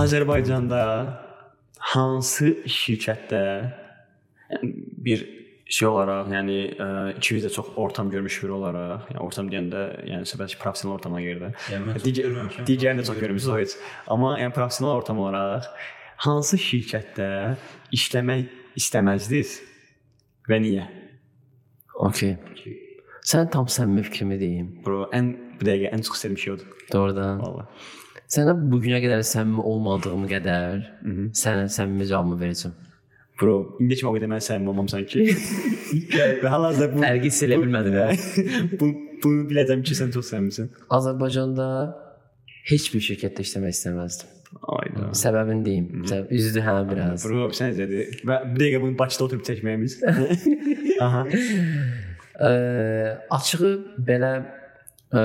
Azərbaycanda hansı şirkətdə bir şey olaraq, yəni ə, ikimiz də çox ortam görmüş biri olaraq, yəni ortam deyəndə, yəni söhbət professional ortama gedir. Yəni Digər digərini də çox görmüsüz o heç. Amma yəni professional ortam olaraq hansı şirkətdə işləmək istəməzdiniz və niyə? Okay. Sən tam səmimi fikrimi deyim. Bro, ən bu dəqiqə ən çox istədiyim şey odur. Doğrudan. Vallahi. Sənə bu günə qədər səmimi olmadığım qədər sənə səmimi cavabımı verəcəm. Bro, indi kimi o qədər mən səmimi olmam sanki. və hal-hazırda bu Fərqi hiss edə bilmədim. bu bunu biləcəm ki, sən çox səmimisən. Azərbaycanda heç bir şirkətdə işləmək istəməzdim. Ayda. Səbəbini deyim. Səbəb üzdü hə biraz. Bro, sən dedi. Və bir dəqiqə bunu Bakıda oturub çəkməyimiz. Aha. Ə, açığı belə ə,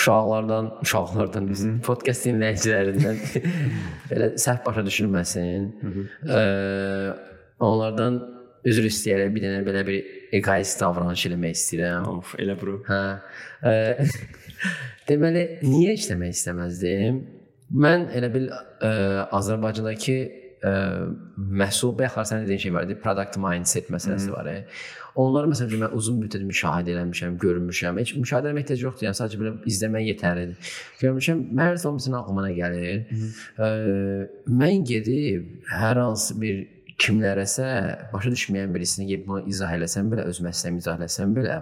uşaqlardan, uşaqlardan biz podkast dinləyicilərindən belə səhv başa düşülməsin. Ə, onlardan üzr istəyərək bir dənə belə bir egoist davranış eləmək istəyirəm. Of, elə bro. Hə. Ə, deməli, niyə işləmək istəməzdim? Mən elə bil ə, Azərbaycandakı ə, məhsul bəxər sən dediyin şey var idi, product mindset məsələsi var. Onları məsələn mən uzun müddət müşahidə eləmişəm, görmüşəm. Heç müşahidə etmək ehtiyac yoxdur. Yəni sadəcə belə izləmək yetərlidir. Görmüşəm, hər zaman məsələn ağlıma nə gəlir? Ə, mən gedib hər hansı bir kimlərəsə başa düşməyən birisini gedib bunu izah eləsəm belə, öz məsələni izah eləsəm belə,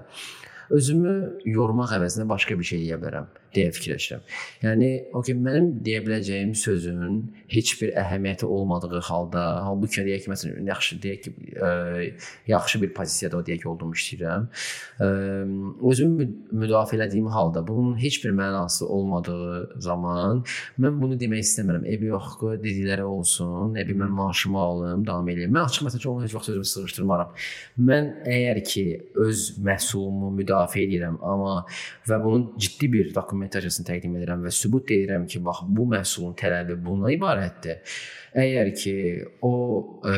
özümü yormaq əvəzinə başqa bir şey deyə bilərəm deyə fikirləşirəm. Yəni o ki mənim deyə biləcəyim sözün heç bir əhəmiyyəti olmadığı halda, halbuki deyək ki, məsələn, yaxşı deyək ki, ə, yaxşı bir pozisiyada o deyək olduğumu işləyirəm. Ə, özümü mü- müdafiə etdiyim halda bunun heç bir mənası olmadığı zaman mən bunu demək istəmirəm. Ebi yox, qoy dedikləri olsun. Ebi mən maaşımı alım, davam edeyim. Mən açıq məsələn onu heç vaxt özümü sığışdırmaram. Mən əgər ki öz məhsulumu müdafiə edirəm, amma və bunun ciddi bir dokumentasiyasını təqdim edirəm və sübut edirəm ki, bax bu məhsulun tələbi buna ibarətdir. Əgər ki o ə,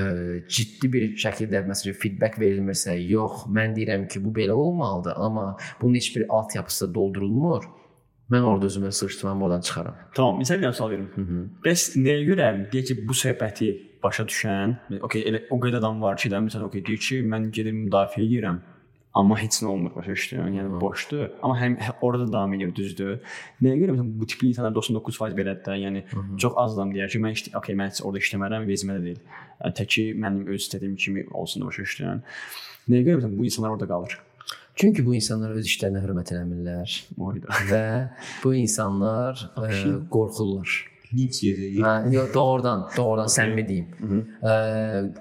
ciddi bir şəkildə məsələn feedback verilmirsə, yox, mən deyirəm ki, bu belə olmalıdır, amma bunun heç bir altyapısı doldurulmur. Mən orada özümü sığışdırmam, oradan çıxaram. Tamam, məsələn bir sual verim. Hı -hı. Bəs nəyə görə deyək ki, bu söhbəti başa düşən, okey, elə o qədər adam var ki, də məsələn okey deyir ki, mən gedir müdafiə edirəm. Amma heç nə olmur başa düşdün? Yəni boşdur. Amma həm hə- orada da davam edir, düzdür? Nəyə görə məsələn bu tipli insanlar 99% belədir də. Yəni çox az adam deyər ki, mən işte okey, mən orada işləmərəm, vezmə də deyil. Yəni, Təki mənim öz istədiyim kimi olsun başa düşdün? Nəyə görə məsələn bu insanlar orada qalır? Çünki bu insanlar öz işlərinə hörmət eləmirlər Oyda. və bu insanlar ə, qorxurlar. Linç yeri. Hə, yox, doğrudan, doğrudan səmimi deyim. Ə,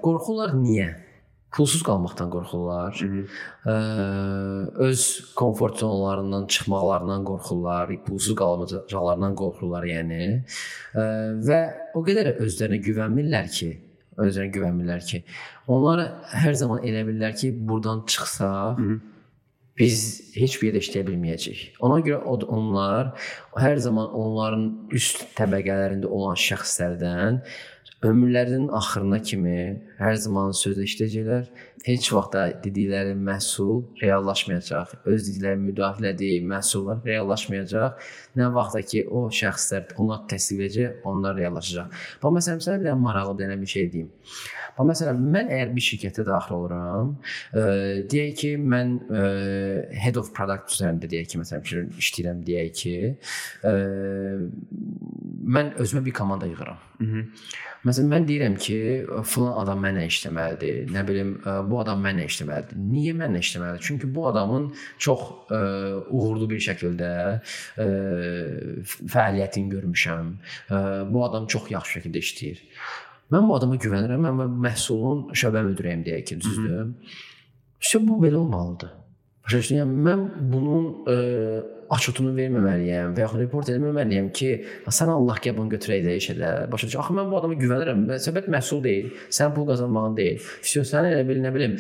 qorxurlar niyə? Pulsuz qalmaqdan qorxurlar. Ə, öz komfort zonlarından çıxmaqlarından qorxurlar, pulsuz qalmacaqlarından qorxurlar, yəni. Ə, və o qədər özlərinə güvənmirlər ki, özlərinə güvənmirlər ki, onlar hər zaman elə bilirlər ki, burdan çıxsaq biz heç bir yerdə işləyə bilməyəcəyik. Ona görə onlar hər zaman onların üst təbəqələrində olan şəxslərdən ömürlərinin axırına kimi hər zaman sözləşəcəklər. Heç vaxt da dedikləri məhsul reallaşmayacaq. Öz dedikləri müdafiə etdiyi məhsullar reallaşmayacaq. Nə vaxtda ki o şəxslər onlar təsdiqləyəcək, onlar reallaşacaq. Bax məsələn, sizə bir maraqlı bir bir şey deyim. Bax məsələn, mən əgər bir şirkətə daxil oluram, ə, deyək ki, mən ə, head of product üzərində deyək ki, məsələn, bir işləyirəm deyək ki, ə, mən özümə bir komanda yığıram. Məsələn, mən deyirəm ki, filan adam mənlə işləməlidir. Nə bilim, ə, bu adam mənlə işləməlidir. Niyə mənlə işləməlidir? Çünki bu adamın çox ə, uğurlu bir şəkildə ə, fəaliyyətini görmüşəm. Ə, bu adam çox yaxşı şəkildə işləyir. Mən bu adama güvənirəm. Mən məhsulun şöbə müdiriyəm deyək ki, düzdür? İşte bu belə olmalıdır. Başa düşdün? Yəni mən bunun ə, açıtını verməməliyəm və yaxud report etməməliyəm ki, sən Allah bunu götürək də iş elə. Başa düşdün? Axı mən bu adama güvənirəm. Söhbət məhsul deyil. Sən pul qazanmağın deyil. Fisio sən elə bil nə bilim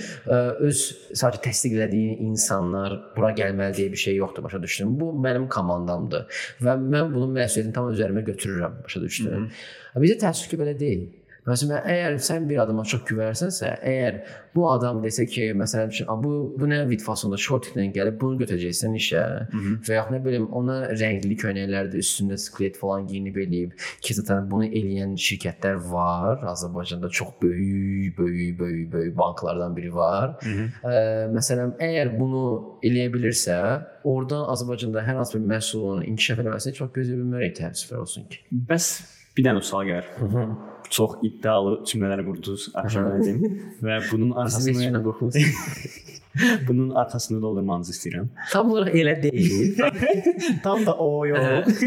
öz sadəcə təsdiq elədiyin insanlar bura gəlməli deyə bir şey yoxdur. Başa düşdün? Bu mənim komandamdır və mən bunun məsuliyyətini tam üzərimə götürürəm. Başa düşdün? Bizə təəssüf ki, belə deyil. Məsələn, əgər sən bir adama çox güvənsənsə, əgər bu adam desə ki, məsələn, bu bu nə vid fasonda shortiklə gəlib bunu götürəcəksən işə və ya nə bilim ona rəngli köynəklərdə üstündə sklet falan geyinib eləyib ki, zaten bunu eləyən şirkətlər var. Azərbaycanda çox böyük, böyük, böyük, böyük banklardan biri var. Ə, məsələn, əgər bunu eləyə bilirsə, oradan Azərbaycanda hər hansı bir məhsulun inkişaf etməsini çox gözləyə bilmərik təəssüflər olsun ki. Bəs bir dənə sual gəlir. Çox iddialı cümlələr qurdunuz Arşamədim və bunun arxasını bunun arxasını doldurmanızı istəyirəm. Tam olaraq elə deyil. Tam da o yox.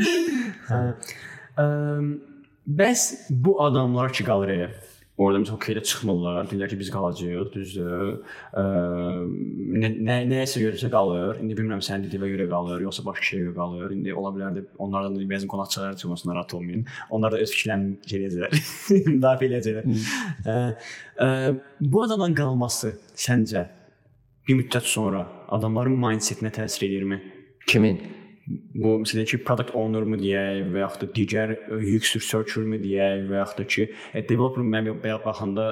Hə. Bəs bu adamlar ki qalır ev. Orada məsələn okeydə çıxmırlar. Deyirlər ki, biz qalacağıq, düzdür. Əm, Nə nə nəsə görsə qalır. İndi bilmirəm sənin dediyinə görə qalır, yoxsa başqa şeyə görə qalır. İndi ola bilər də onlardan da bəzi qonaqçılar çıxmasın, narahat olmayın. Onlar da öz fikirlərini şey edəcəklər. Müdafiə edəcəklər. Ə, ə, Bu adamdan qalması səncə bir müddət sonra adamların mindsetinə təsir edirmi? Kimin? Bu məsələn ki, product owner mu deyək və yaxud da digər e, UX researcher mu deyək və yaxud da ki, e, developer mən belə baxanda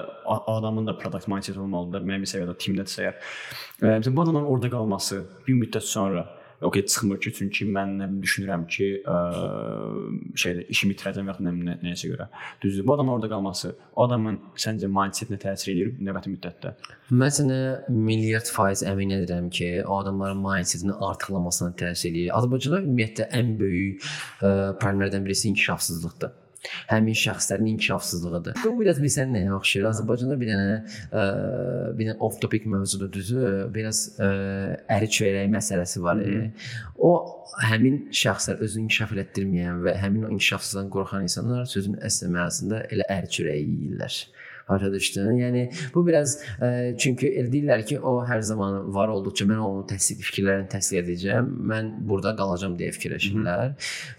adamın da product mindset olmalıdır. Mən bir səviyyədə timdədirsə əgər. E, Məsələn bu adamın orada qalması bir müddət sonra okey çıxmır ki, çünki mən düşünürəm ki, ə, şeydə işimi itirəcəm yaxud nə, nə nəyisə görə. Düzdür. Bu adamın orada qalması o adamın səncə mindsetinə təsir edir növbəti müddətdə? Mən sənə milyard faiz əmin edirəm ki, o adamların mindsetini artıqlamasına təsir eləyir. Azərbaycanda ümumiyyətlə ən böyük ə, problemlərdən birisi inkişafsızlıqdır. Həmin şəxslərin inkişafsızlığıdır. Bu biraz bilsən nəyə oxşayır? Azərbaycanda bir dənə ə, bir dənə off topic mövzudur düzü, biraz ə, əri çörək məsələsi var. e. O həmin şəxslər özünü inkişaf elətdirməyən və həmin o inkişafsızdan qorxan insanlar sözün əsl mənasında elə əri çörəyi yeyirlər. Düşdün? Yəni bu biraz ə, çünki elə deyirlər ki, o hər zaman var olduqca mən onun təsdiq fikirlərini təsdiq edəcəm. Mən burada qalacağam deyə fikirləşirlər.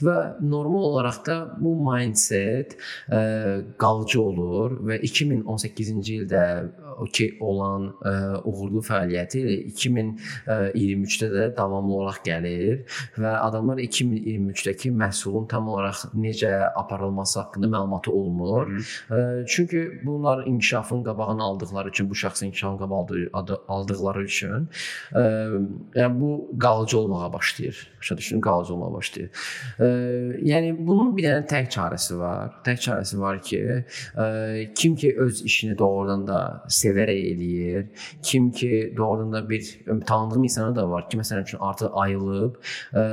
Və normal olaraq da bu mindset ə, qalıcı olur və 2018-ci ildə ki olan ə, uğurlu fəaliyyəti 2023-də də davamlı olaraq gəlir və adamlar 2023-dəki məhsulun tam olaraq necə aparılması haqqında məlumatı olmur. Ə, Çünki bunlar inkişafın qabağını aldıqları üçün, bu şəxsin inkişafın qabağını aldı- aldıqları üçün, ə, yəni bu qalıcı olmağa başlayır. Başa düşdün, qalıcı olmağa başlayır. Ə, yəni bunun bir dənə tək çarəsi var. Tək çarəsi var ki, ə, kim ki öz işini doğrudan da sevərək eləyir, kim ki doğrudan da bir tanıdığım insanlar da var ki, məsələn üçün artıq ayılıb, ə,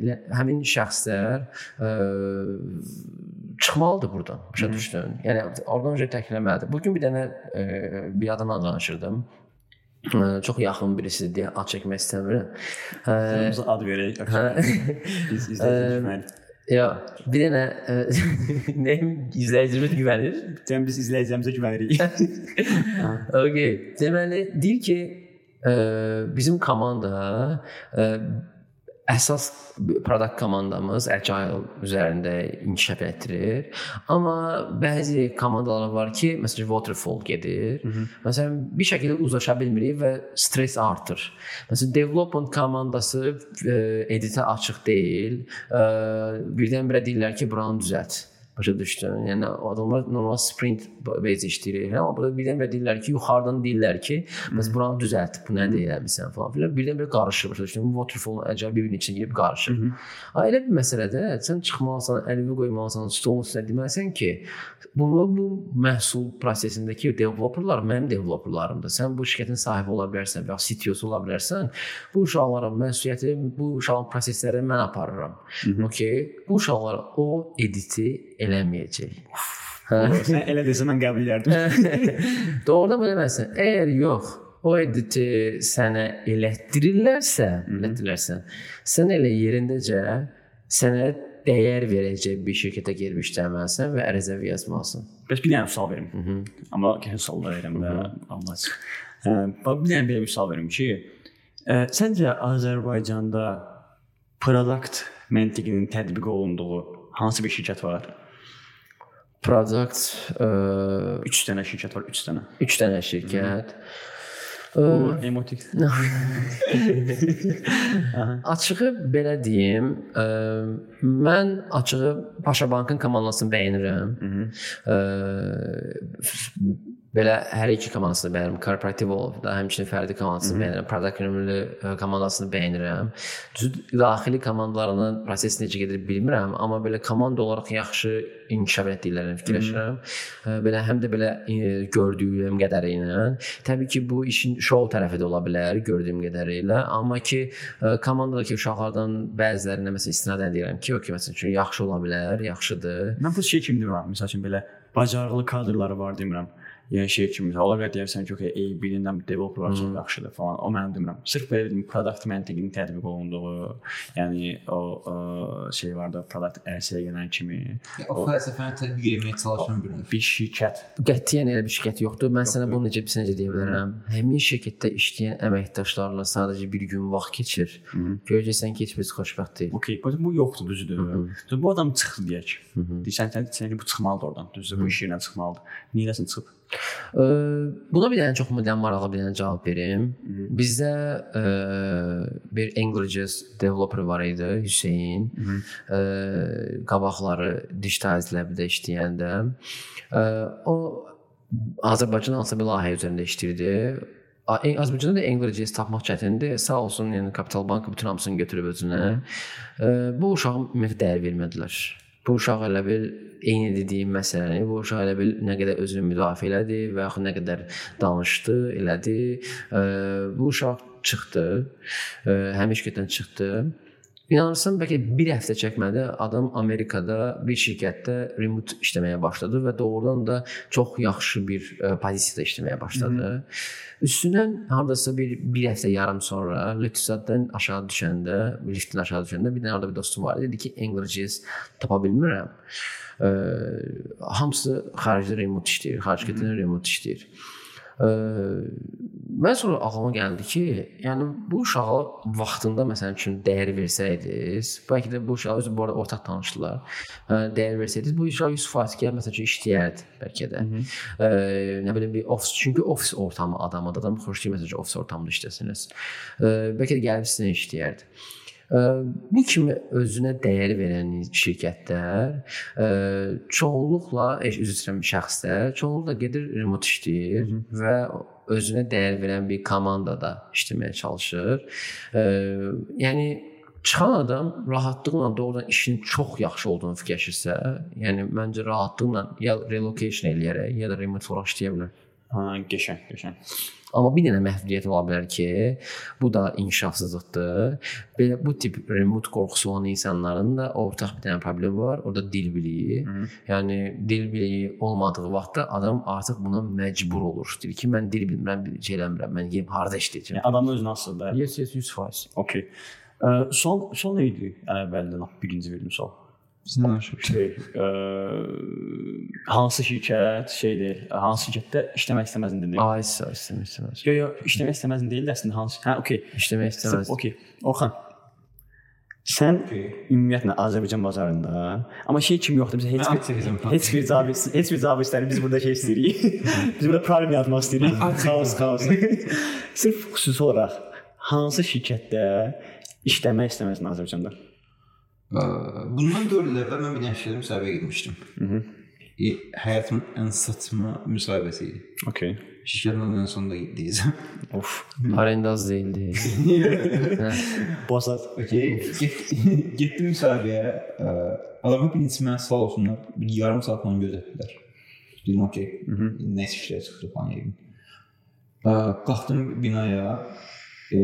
elə həmin şəxslər ə, çıxmalıdır burdan. Başa düşdün? Yəni oradan öncə təkləməlidir. Bu gün bir dənə ə, bir adamla danışırdım. Ə, çox yaxın birisi deyə ad çəkmək istəmirəm. Ə, Biz ad verək. hə. Biz izləyicilərimiz Ya, bir dənə nəyim izləyicimiz güvənir. Cəm biz izləyicilərimizə güvənirik. Okay. Deməli deyir ki, ə, bizim komanda ə, əsas product komandamız agile üzərində inkişaf etdirir. Amma bəzi komandalar var ki, məsələn waterfall gedir. Məsələn bir şəkildə uzlaşa bilmirik və stress artır. Məsələn development komandası ə, editə açıq deyil. Ə, birdən-birə deyirlər ki, buranı düzəlt. Başa düşdün? Yəni adamlar normal sprint base işləyir. Amma burada birdən-birə deyirlər ki, yuxarıdan deyirlər ki, bəs buranı düzəlt, bu nədir eləmisən falan filan. Birdən-birə qarışır. Başa düşdün? Bu waterfall əcəb bir-birinin içinə girib qarışır. Ha, elə bir məsələdə sən çıxmalısan, əlini qoymalısan stolun üstünə deməlisən ki, bunu bu məhsul prosesindəki developerlar mənim developerlarımdır. Sən bu şirkətin sahibi ola bilərsən və ya CTO-su ola bilərsən. Bu uşaqların məsuliyyəti, bu uşaqların proseslərini mən aparıram. Okay? Bu uşaqlar o editi eləməyəcək. Hə? Sən elə desən mən qəbul edərdim. Doğrudan biləməzsən. Əgər yox, o editi sənə elətdirirlərsə, elətdirirlərsə, sən elə yerindəcə sənə dəyər verəcək bir şirkətə girib işləməlisən və ərizə yazmalısan. Bəs bir dənə sual verim. Amma ki, suallar verirəm də Allah. Hə, bir dənə belə bir sual verim ki, ə, səncə Azərbaycanda product məntiqinin tətbiq olunduğu hansı bir şirkət var? Product ə, 3 dənə şirkət var, 3 dənə. 3 dənə şirkət. Bu emotik. Açığı belə deyim, ə, mən açığı Paşabankın komandasını bəyənirəm. Ə, belə hər iki komandasını bəyənirəm. Korporativov da həmçinin fərdi komandasını bəyənirəm. Product ownerli komandasını bəyənirəm. Düz daxili komandalarının proses necə gedir bilmirəm, amma belə komanda olaraq yaxşı inkişaf etdiklərini fikirləşirəm. Ə, Belə həm də belə ə, gördüyüm qədərilə. Təbii ki, bu işin şou tərəfi də ola bilər gördüyüm qədərilə, amma ki komandadakı uşaqlardan bəzilərinə məsələn istinadən deyirəm ki, okey məsələn üçün yaxşı ola bilər, yaxşıdır. Mən bu şey kimi demirəm. Məsəl üçün belə bacarıqlı kadrları var demirəm. Yəni şey kimi ola bilər deyirsən ki, okey, A birindən developerlar çox yaxşıdır falan. O mən demirəm. Sırf belə dedim, product məntiqinin tətbiq olunduğu, yəni o, o şey var da product ərsəyə gələn kimi O fəlsəfəni tətbiq etməyə çalışan bir bir şirkət Qətiyyən elə bir şirkət yoxdur. Mən sənə bunu necə necə deyə bilərəm? Həmin şirkətdə işləyən əməkdaşlarla sadəcə bir gün vaxt keçir. Görəcəksən ki, heç birisi xoşbəxt deyil. Okey, bu, bu yoxdur, düzdür. Bu adam çıxdı deyək. Deyirsən sən, sən bu çıxmalıdır oradan. Düzdür, bu iş yerindən çıxmalıdır. Niyə eləsin çıxıb? Buna bir dənə çox müdən maraqlı bir dənə cavab verim. Bizdə ə, bir AngularJS developer var idi, Hüseyn. Ə, qabaqları Digital Lab-də işləyəndə ə, o Azərbaycan hansı bir layihə üzərində işləyirdi. Azərbaycanda da AngularJS tapmaq çətindir. Sağ olsun, yəni Capital Bank bütün hamısını götürüb özünə. Ə, Bu uşağa ümumiyyətlə dəyər vermədilər. Bu uşaq elə bil eyni dediyim məsələni, bu uşaq elə bil nə qədər özünü müdafiə elədi və yaxud nə qədər danışdı, elədi. Bu uşaq çıxdı. Şirkətdən çıxdı. İnanırsan bəlkə bir həftə çəkmədi adam Amerikada bir şirkətdə remote işləməyə başladı və doğrudan da çox yaxşı bir ə, pozisiyada işləməyə başladı. Üstündən hardasa bir bir həftə yarım sonra Lütfzaddan aşağı düşəndə, liftdən aşağı düşəndə bir dənə orada bir dostum var idi dedi ki, AngularJS tapa bilmirəm. Ə, hamısı xaricdə remote işləyir, xaricdə remote işləyir. Ə, mən sonra ağlıma gəldi ki, yəni bu uşağa vaxtında məsəl üçün dəyər versəydiniz, bəlkə də bu uşağı özü bu arada ortaq tanışdılar. Dəyər versəydiniz, bu uşaq 100% gəl məsəl üçün işləyərdi bəlkə də. Ə, nə bilim bir ofis, çünki ofis ortamı adamı da adam xoşlayır məsəl üçün ofis ortamında işləsiniz. Ə, bəlkə də gəlib sizinlə işləyərdi. Bu kimi özünə dəyər verən şirkətlər ə, çoğunluqla eş üzr istəyirəm şəxslər çoğunluqla gedir remote işləyir və özünə dəyər verən bir komandada işləməyə çalışır. Ə, yəni çıxan adam rahatlıqla doğrudan işin çox yaxşı olduğunu fikirləşirsə, yəni məncə rahatlıqla ya relocation eləyərək, ya da remote olaraq işləyə bilər. Ha, qəşəng, qəşəng. Amma bir dənə məhdudiyyət ola bilər ki, bu da inkişafsızlıqdır. Belə bu tip remote qorxusu olan insanların da ortaq bir dənə problemi var, o da dil biliyi. Hı. Yəni dil biliyi olmadığı vaxtda adam artıq buna məcbur olur. Deyir ki, mən dil bilmirəm, bir şey eləmirəm, mən yeyim harda işləyəcəm. Yəni adamın özünə asılıdır. da. Yes, yes, 100%. Okey. Ə, Son son nə idi? Ən əvvəldən birinci verdim sual. Biz nə danışırıq? Şey, ə, hansı şirkət şeydir? Hansı şirkətdə işləmək istəməzdin dedin? Ay, istəməz, istəməz. Yo yo, işləmək istəməzdin deyil də əslində hansı? Hə, okey. İşləmək istəməz. Okey. Orxan. Sən ümumiyyətlə Azərbaycan bazarında, amma şey kimi yoxdur. Biz heç bir heç bir cavab heç bir cavab istəmirik. Biz burada şey istəyirik. Biz burada problem yaratmaq istəyirik. Xaos, xaos. Sırf xüsusi olaraq hansı şirkətdə işləmək istəməzsən Azərbaycanda? Ə, Bundan 4 il əvvəl mən bir dənə şirkətə müsahibəyə getmişdim. Mhm. E, həyatımın ən saçma müsahibəsi idi. Okay. Şirkətin adının sonunda deyəcəm. Of. Arendaz deyildi. Bozat. Okay. Get, getdim müsahibəyə. Ə, Adamlar birinci mənə sağ olsunlar. Bir yarım saat falan gözlətdilər. Dedim okey. Nə işlər çıxdı falan yedim. Ə, Qalxdım binaya. E,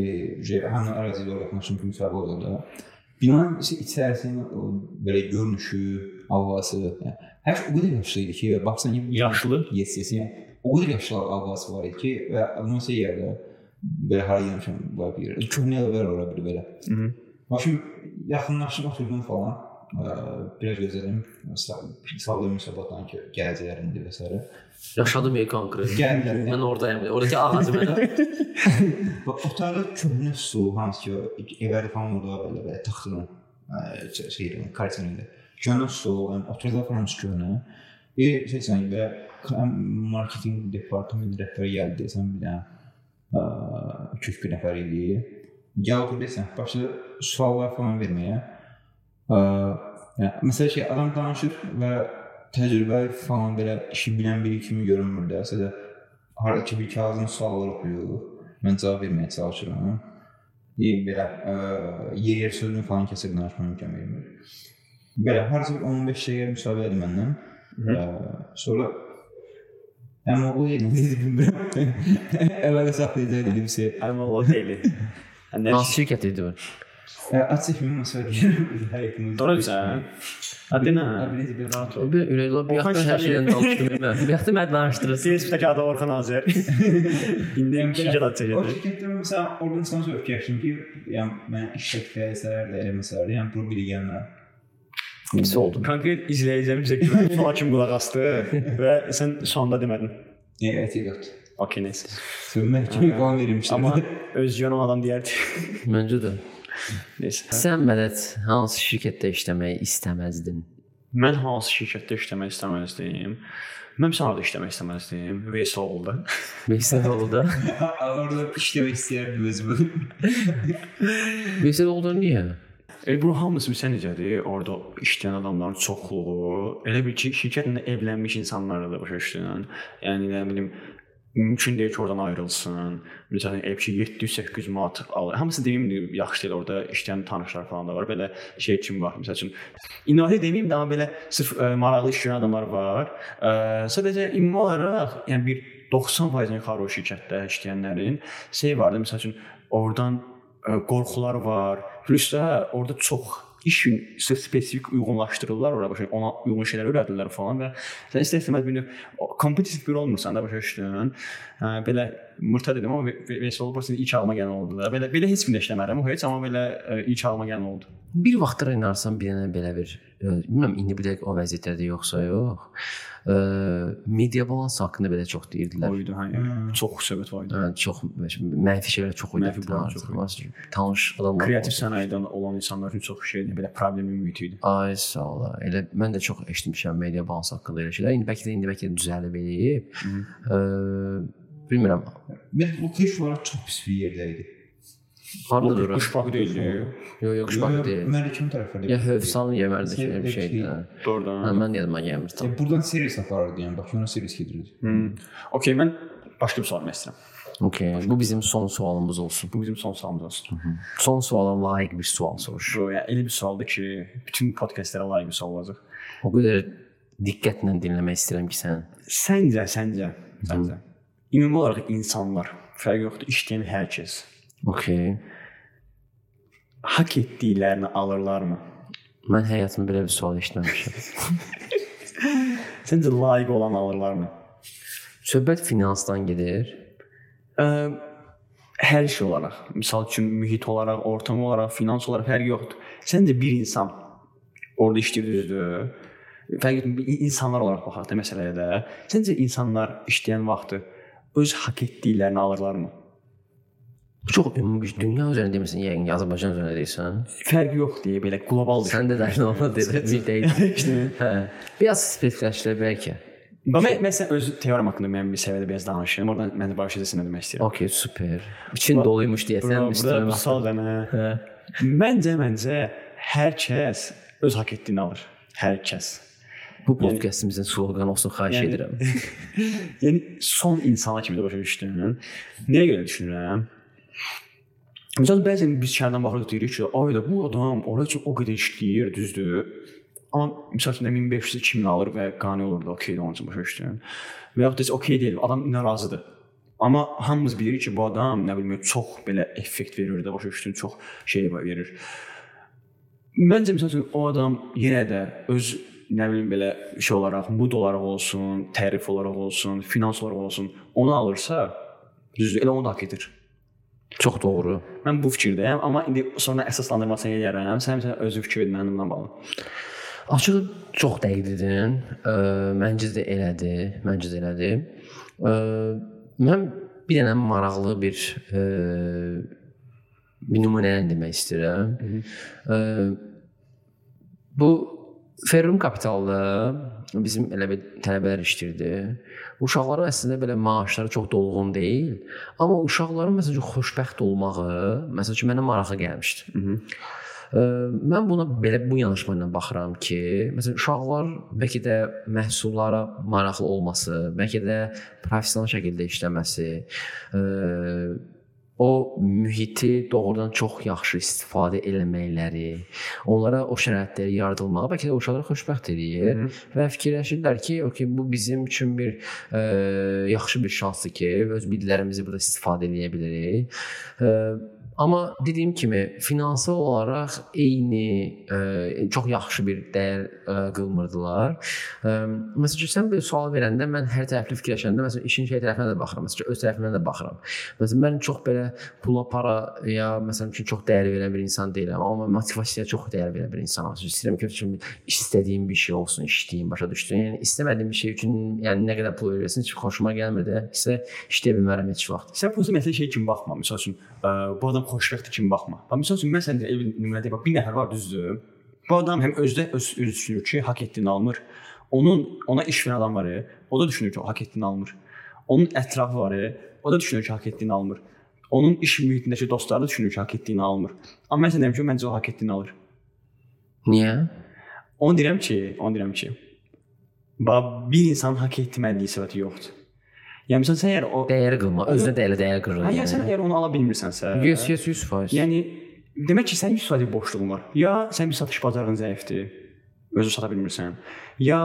şey, həmin əraziyə doğru yaxınlaşdım ki, müsahibə orada. Binanın içərisinin o belə görünüşü, havası, yəni, hər şey o qədər yaşlı idi ki, baxsan Yaşlı? Yes, yes, yəni. O qədər yaşlı havası var idi ki, və adamın şey yerdə belə hara gəlmişəm var bir yerdə. Köhnə evlər ora bir belə. Mhm. Başım yaxınlaşıb oturdum falan. Biraz gözlədim. Sağlam müsabatdan ki, gələcəklərində və s. Yaşadım ya konkret. Gəldilər. Mən oradayım. Oradakı ağacı mənə. Və otaqda köhnə su, hansı ki, evləri falan orada belə belə taxtının ə, şey, kartinində. Köhnə su, yəni oturdular falan köhnə. Bir şey sən və marketinq departament rəhbəri gəldi, sən bir dənə 2-3 bir nəfər idi. Gəl desən, başladı suallar falan verməyə. Ə, yəni məsələ ki, adam danışır və təcrübə falan belə işi bilən biri kimi görünmür də. Sadəcə hara ki bir kağızın sualları oxuyur. Mən cavab verməyə çalışıram. Deyir belə ə, yer yer sözünü falan kəsir danışmaya imkan vermir. Belə harca bir 15 dəqiqə müsahibədir məndən. Ə, sonra Amma o yerdə bilmirəm. Əvvələ saxlayacaq dedimsə. Amma o deyil. Nə Hansı şirkət idi bu? Açıq bir. Doğrusan. Hadi nə? Biraz bir rahat ol. O bir ürəklə bir Orxan yaxda hər şeydən danışdım mən. Bir yaxda mən danışdırırsın. Facebook'taki adı Orhan Azer. İndi adı O çəkəcək. şirkətdə məsələn oradan sonra öyrəşdim ki, yəni mən iş təklif etsələr də, məsələn, yəni bu biri gəlmir. Pis oldu. Konkret izləyicilərimizə güvən falan kimi qulaq asdı və sən sonda demədin. Evet, yox. Okey, neyse. Sövmək kimi qan vermişdim. Amma özgün o adam deyərdi. Məncə də. Neyse. Sən Mədət hansı şirkətdə işləməyi istəməzdin? Mən hansı şirkətdə işləmək istəməzdim? Mən sənədə işləmək istəməzdim. Vesolda. Veysel oldu. Orada işləmək istəyərdim özümü. Veysel oldu niyə? E, bu hamısı bilsən necədir? Orada işləyən adamların çoxluğu, elə bil ki, şirkətlə evlənmiş insanlarla da başa düşdün. Yəni nə bilim mümkün deyil ki, oradan ayrılsın. Məsələn, ev ki 700-800 manat alır. Hamısı deyim yaxşı deyil. Orada işləyən tanışlar falan da var. Belə şey kimi var. Məsəl üçün inadi deməyim də amma belə sırf ə, maraqlı iş görən adamlar var. Ə, sadəcə ümumi olaraq, yəni bir 90%-dən yuxarı o şirkətdə işləyənlərin şey vardı. Məsəl üçün oradan ə, qorxular var. Plus da orada çox işin sırf spesifik uyğunlaşdırırlar ora başa ona uyğun şeylər öyrədirlər falan və sən istəsəməz bir kompetitiv bir olmursan da başa düşdün. Belə murta dedim amma Vesol prosesində ilk ağlıma gələn oldu da. Belə belə heç kimdə işləmərəm heç amma belə ə, ilk ağlıma gələn oldu. Bir vaxtlar inarsan bir dənə belə bir, e, bilmirəm indi bir dəqiqə o vəziyyətdədir yoxsa yox. E, media balans haqqında belə çox deyirdilər. Oydu hə. Çox söhbət var idi. Hə, çox mənfi şeylər çox idi. Mənfi balans çox idi. Tanış adamlar. Kreativ sənayedən olan insanlar üçün çox şeydir. Belə problem mühit idi. Ay sağ ol. Elə mən də çox eşitmişəm media balans haqqında elə şeylər. İndi bəlkə də indi bəlkə də düzəlib eləyib. E, bilmirəm. Mən bu kış var çox pis bir yerdə idi. Harda durur? Quş bağı deyildi. Yox, yox, bax deyil. Məlikəm tərəflərdə. Ya Hövsan yemərdiki Şey- bir şeydir. hə. Hə, Doğrudan. mən yadıma gəlmir tam. E, buradan servis aparırdı yəni. Bax, ona servis gedirdi. Hmm. Okay, mən başqa bir sual vermək istəyirəm. Okay, bu bizim son sualımız olsun. Bu bizim son sualımız olsun. Son suala layiq bir sual soruş. Bu yəni elə bir sualdır ki, bütün podkastlara layiq bir sual olacaq. O qədər diqqətlə dinləmək istəyirəm ki, sən Səncə, səncə, səncə ümumi olaraq insanlar, fərqi yoxdur, işləyən hər kəs Okay. haqq etdiklərini alırlarmı? Mən həyatımda belə bir sual eşitməmişəm. Səncə layiq olan alırlarmı? Söhbət finansdan gedir. Ə, hər şey olaraq, misal üçün mühit olaraq, ortam olaraq, finans olaraq fərqi yoxdur. Səncə bir insan orada işləyir düzdür? Yoxdur, bir insanlar olaraq baxaq da məsələyə də. Səncə insanlar işləyən vaxtı öz haqq etdiklərini alırlarmı? Bu çox ümumi bir dünya üzərində demirsən, yəqin ki, Azərbaycan üzərində deyirsən. Fərqi yox deyə belə qlobal düşün. Sən də dərin olma dedin, bir deyil. Hə. Biraz spesifikləşdirək bəlkə. Bax mən, mən sən öz teoriyam haqqında müəyyən bir səviyyədə biraz danışım. Oradan mən də başlayacağam nə demək istəyirəm. Okay, super. İçin doluymuş deyəsən, Burada üstünə bu bax. sual mənə. Hə. Məncə məncə hər kəs öz haqq etdiyini alır. Hər kəs. Bu podkastımızın sloqanı olsun, xahiş Yəni- edirəm. Yəni son insana kimi də başa düşdün. Nəyə görə düşünürəm? Məsələn, bəzən biz kənardan baxırıq deyirik ki, ay da bu adam ora üçün o qədər işləyir, düzdür? Amma məsəl üçün 1500 2000 alır və qane olur da, okey, onun üçün başa düşdün. Və yaxud da heç okey deyil, adam narazıdır. Amma hamımız bilirik ki, bu adam nə bilim çox belə effekt verir də, başa düşdün, çox şey verir. Məncə məsəl üçün o adam yenə də öz nə bilim belə şey olaraq, mood olaraq olsun, tərif olaraq olsun, finans olaraq olsun, onu alırsa, düzdür, elə onu da haqq edir. Çox doğru. Mən bu fikirdəyəm, amma indi sonra əsaslandırmasına eləyərəm. Sən məsələn özün fikir ver mənimlə bağlı. Açığı çox dəqiqdin. Ə, Məncə də elədir. Məncə də elədir. Ə, Mən bir dənə maraqlı bir bir nümunəni demək istəyirəm. Ə, Bu Ferrum Kapitalda bizim elə bir tələbələr işləyirdi. Uşaqların əslində belə maaşları çox dolğun deyil, amma uşaqların məsələn xoşbəxt olmağı, məsəl üçün mənə maraqlı gəlmişdi. Hı -hı. Ə, mən buna belə bu yanaşma ilə baxıram ki, məsələn uşaqlar bəlkə də məhsullara maraqlı olması, bəlkə də professional şəkildə işləməsi, ə, o mühiti doğrudan çox yaxşı istifadə eləməkləri, onlara o şəraitləri yaradılmağı bəlkə də uşaqları xoşbəxt eləyir Hı -hı. və fikirləşirlər ki, okey bu bizim üçün bir ə, yaxşı bir şansdır ki, öz biliklərimizi burada istifadə edə bilərik. Ə, Amma dediyim kimi finansal olaraq eyni ə, e, çox yaxşı bir dəyər ə, e, qılmırdılar. Ə, məsələn sən bir sual verəndə mən hər tərəfli fikirləşəndə məsələn işin şey tərəfinə də baxıram, məsələn öz tərəfimdən də baxıram. Məsələn mən çox belə pula, para ya məsələn üçün çox dəyər verən bir insan deyiləm, amma motivasiyaya çox dəyər verən bir insanam. İstəyirəm ki, üçün istədiyim bir şey olsun, işləyim, başa düşdün? Yəni istəmədiyim bir şey üçün yəni nə qədər pul verirsən heç xoşuma gəlmir də. İşte işləyə bilmərəm heç vaxt. Sən bu məsələ şey kimi baxma. Məsəl üçün bu adam xoşbəxt kimi baxma. Bax məsəl üçün mən səndə ev nümunədə bax bir nəfər var düzdür. Bu adam həm özdə öz, öz düşünür ki, haqq etdiyini almır. Onun ona iş verən adam var, o da düşünür ki, o haqq etdiyini almır. Onun ətrafı var, o da düşünür ki, haqq etdiyini almır. Onun iş mühitindəki dostları düşünür ki, haqq etdiyini almır. Amma mən deyirəm ki, məncə o haqq etdiyini alır. Niyə? Onu deyirəm ki, onu deyirəm ki, bir insanın haqq etmədiyi səbəbi yoxdur. Yəni məsələn sən əgər o dəyər qılma, özünə dəyər dəyər qırır. Hə, yəni sən əgər onu ala bilmirsənsə, 100 100%. Yəni demək ki, sənin 100% boşluğun var. Ya sənin satış bacarığın zəifdir, özü sata bilmirsən. Ya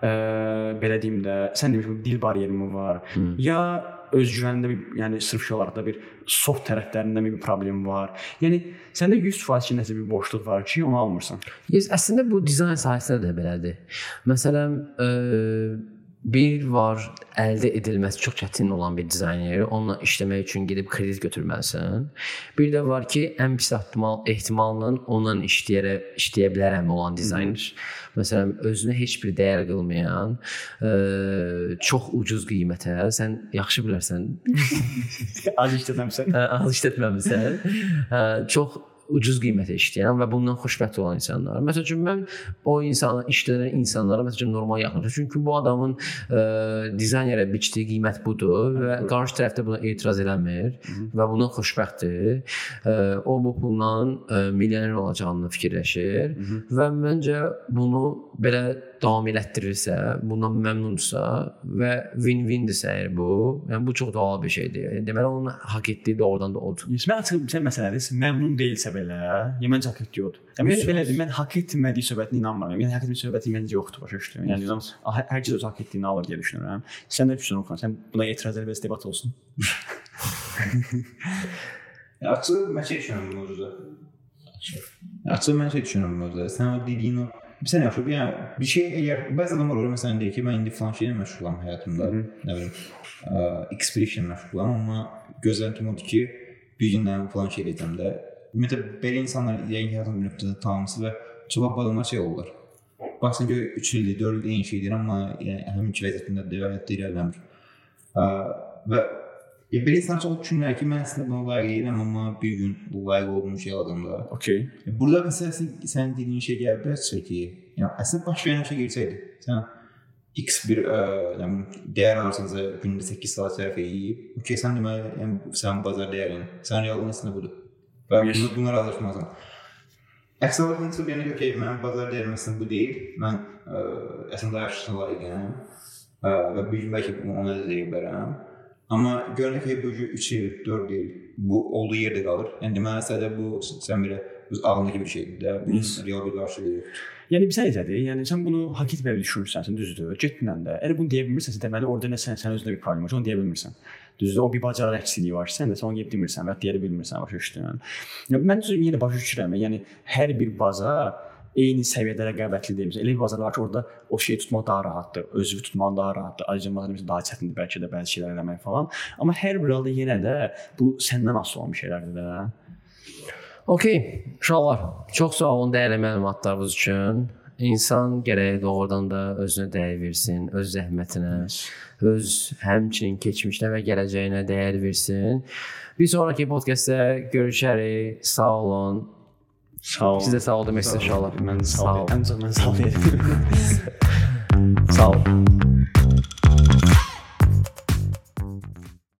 ə, belə deyim də, sən demiş dil baryerin var. Hmm. Ya öz güvənində bir, yəni sırf şey olaraq da bir soft tərəflərində bir problem var. Yəni səndə 100% ki, nəsə bir boşluq var ki, onu almırsan. Yes, əslində bu dizayn sahəsində də belədir. Məsələn, ə, Bir var əldə edilməsi çox çətin olan bir dizayner, onunla işləmək üçün gedib kredit götürməlisən. Bir də var ki, ən pis ehtimal ehtimalla onunla işləyərək işləyə bilərəm olan dizayner. Məsələn, özünə heç bir dəyər qılmayan, ə, çox ucuz qiymətə, sən yaxşı bilərsən. az işlətməmisən. az işlətməmisən. Hə, çox ucuz qiymətə işləyirəm və bundan xoşbəxt olan insanlar. Məsəl üçün mən o insana işləyən insanlara məsəl üçün normal yaxınlaşıram. Çünki bu adamın ə, e, dizaynerə biçdiyi qiymət budur və qarşı tərəf də buna etiraz eləmir və bundan xoşbəxtdir. Ə, e, o bu pulla e, milyoner olacağını fikirləşir və məncə bunu belə davam elətdirirsə, bundan məmnunsa və win-windirsə əgər bu, yəni bu çox doğal bir şeydir. Deməli onun haqq etdiyi doğrudan da odur. Mən açıq bir məsələdir. Məmnun deyilsə belə, yəni məncə haqq etdiyi odur. Yəni belədir. Mən haqq etmədiyi söhbətinə inanmıram. Yəni haqq etmədiyi söhbəti məncə yoxdur başa düşdün. Yəni adam hər kəs öz haqq etdiyini alır deyə düşünürəm. Sən nə düşünürsən Oxan? Sən buna etiraz edə bilirsən, debat olsun. Açıq mən şey düşünürəm bu mövzuda. Açıq mən şey düşünürəm bu mövzuda. Sən o dediyin o Sən yaxşı, yəni bir şey əgər bəzi adamlar olur məsələn deyir ki, mən indi falan şeylə məşğulam həyatımda, Hı -hı. nə bilim, X bir işlə məşğulam, amma gözləntim odur ki, bir gün mən falan şey edəcəm də. Ümumiyyətlə belə insanlar yəni həyatın bir nöqtədə tamamsı və cavab adamlar şey olurlar. Baxsan ki, 3 ildir, 4 ildir eyni şeydir, amma yəni həmin iki vəziyyətində də həyatda irəliləmir. Və Ya belə insan çox düşünürlər ki, mən əslində buna layiq deyiləm, amma bir gün bu layiq şey alacağımda. Okay. Burada məsələn sən dediyin şey gəlir biləsə ki, yəni əslində baş verən şey gəlsəydi, sən X bir ə, yəni dəyər alırsansa gündə 8 saat sərf edib, okey sən deməli yəni sən bazar dəyərin, sən real əslində budur. Və bunu bunlara alışmazsan. Əks halda isə yəni okey mən bazar dəyərim əslində bu deyil. Mən ə, əslində yaşlı layiqəm. Və bir gün bəlkə onu da deyə bilərəm. Amma görünür ki, bu 3 il, 4 il bu olduğu yerdə qalır. Yəni deməli sadəcə bu sən belə öz ağlındakı bir şeydir də, bu real bir yoxdur. Yəni bir sənəcədir. Yəni sən bunu haqq etməyə düşünürsən, düzdür? Getdinən də. Əgər bunu deyə bilmirsənsə, deməli orada nə sən sən özündə bir problem var, onu deyə bilmirsən. Düzdür? O bir bacarıq əksikliyi var. Sən də sən onu deyə bilmirsən və deyə bilmirsən başa düşdün. Yəni mən yenə başa düşürəm. Yəni hər bir bazar eyni səviyyədə rəqabətli deyil. Elə bir bazarlar var ki, orada o şeyi tutmaq daha rahatdır, özünü tutmaq daha rahatdır. Ayrıca daha çətindir bəlkə də bəzi şeylər eləmək falan. Amma hər bir halda yenə də bu səndən asılı olan şeylərdir də. Okay, uşaqlar, çox sağ olun dəyərli məlumatlarınız üçün. İnsan gərək doğrudan da özünə dəyər versin, öz zəhmətinə, öz həmçinin keçmişinə və gələcəyinə dəyər versin. Bir sonraki podkastda görüşərik. Sağ olun. Sağ ol. Siz də sağ ol demək istəyirəm inşallah. Mən sağ Sağ ol. ol. Ən çox mən sağ ol. Sağ ol.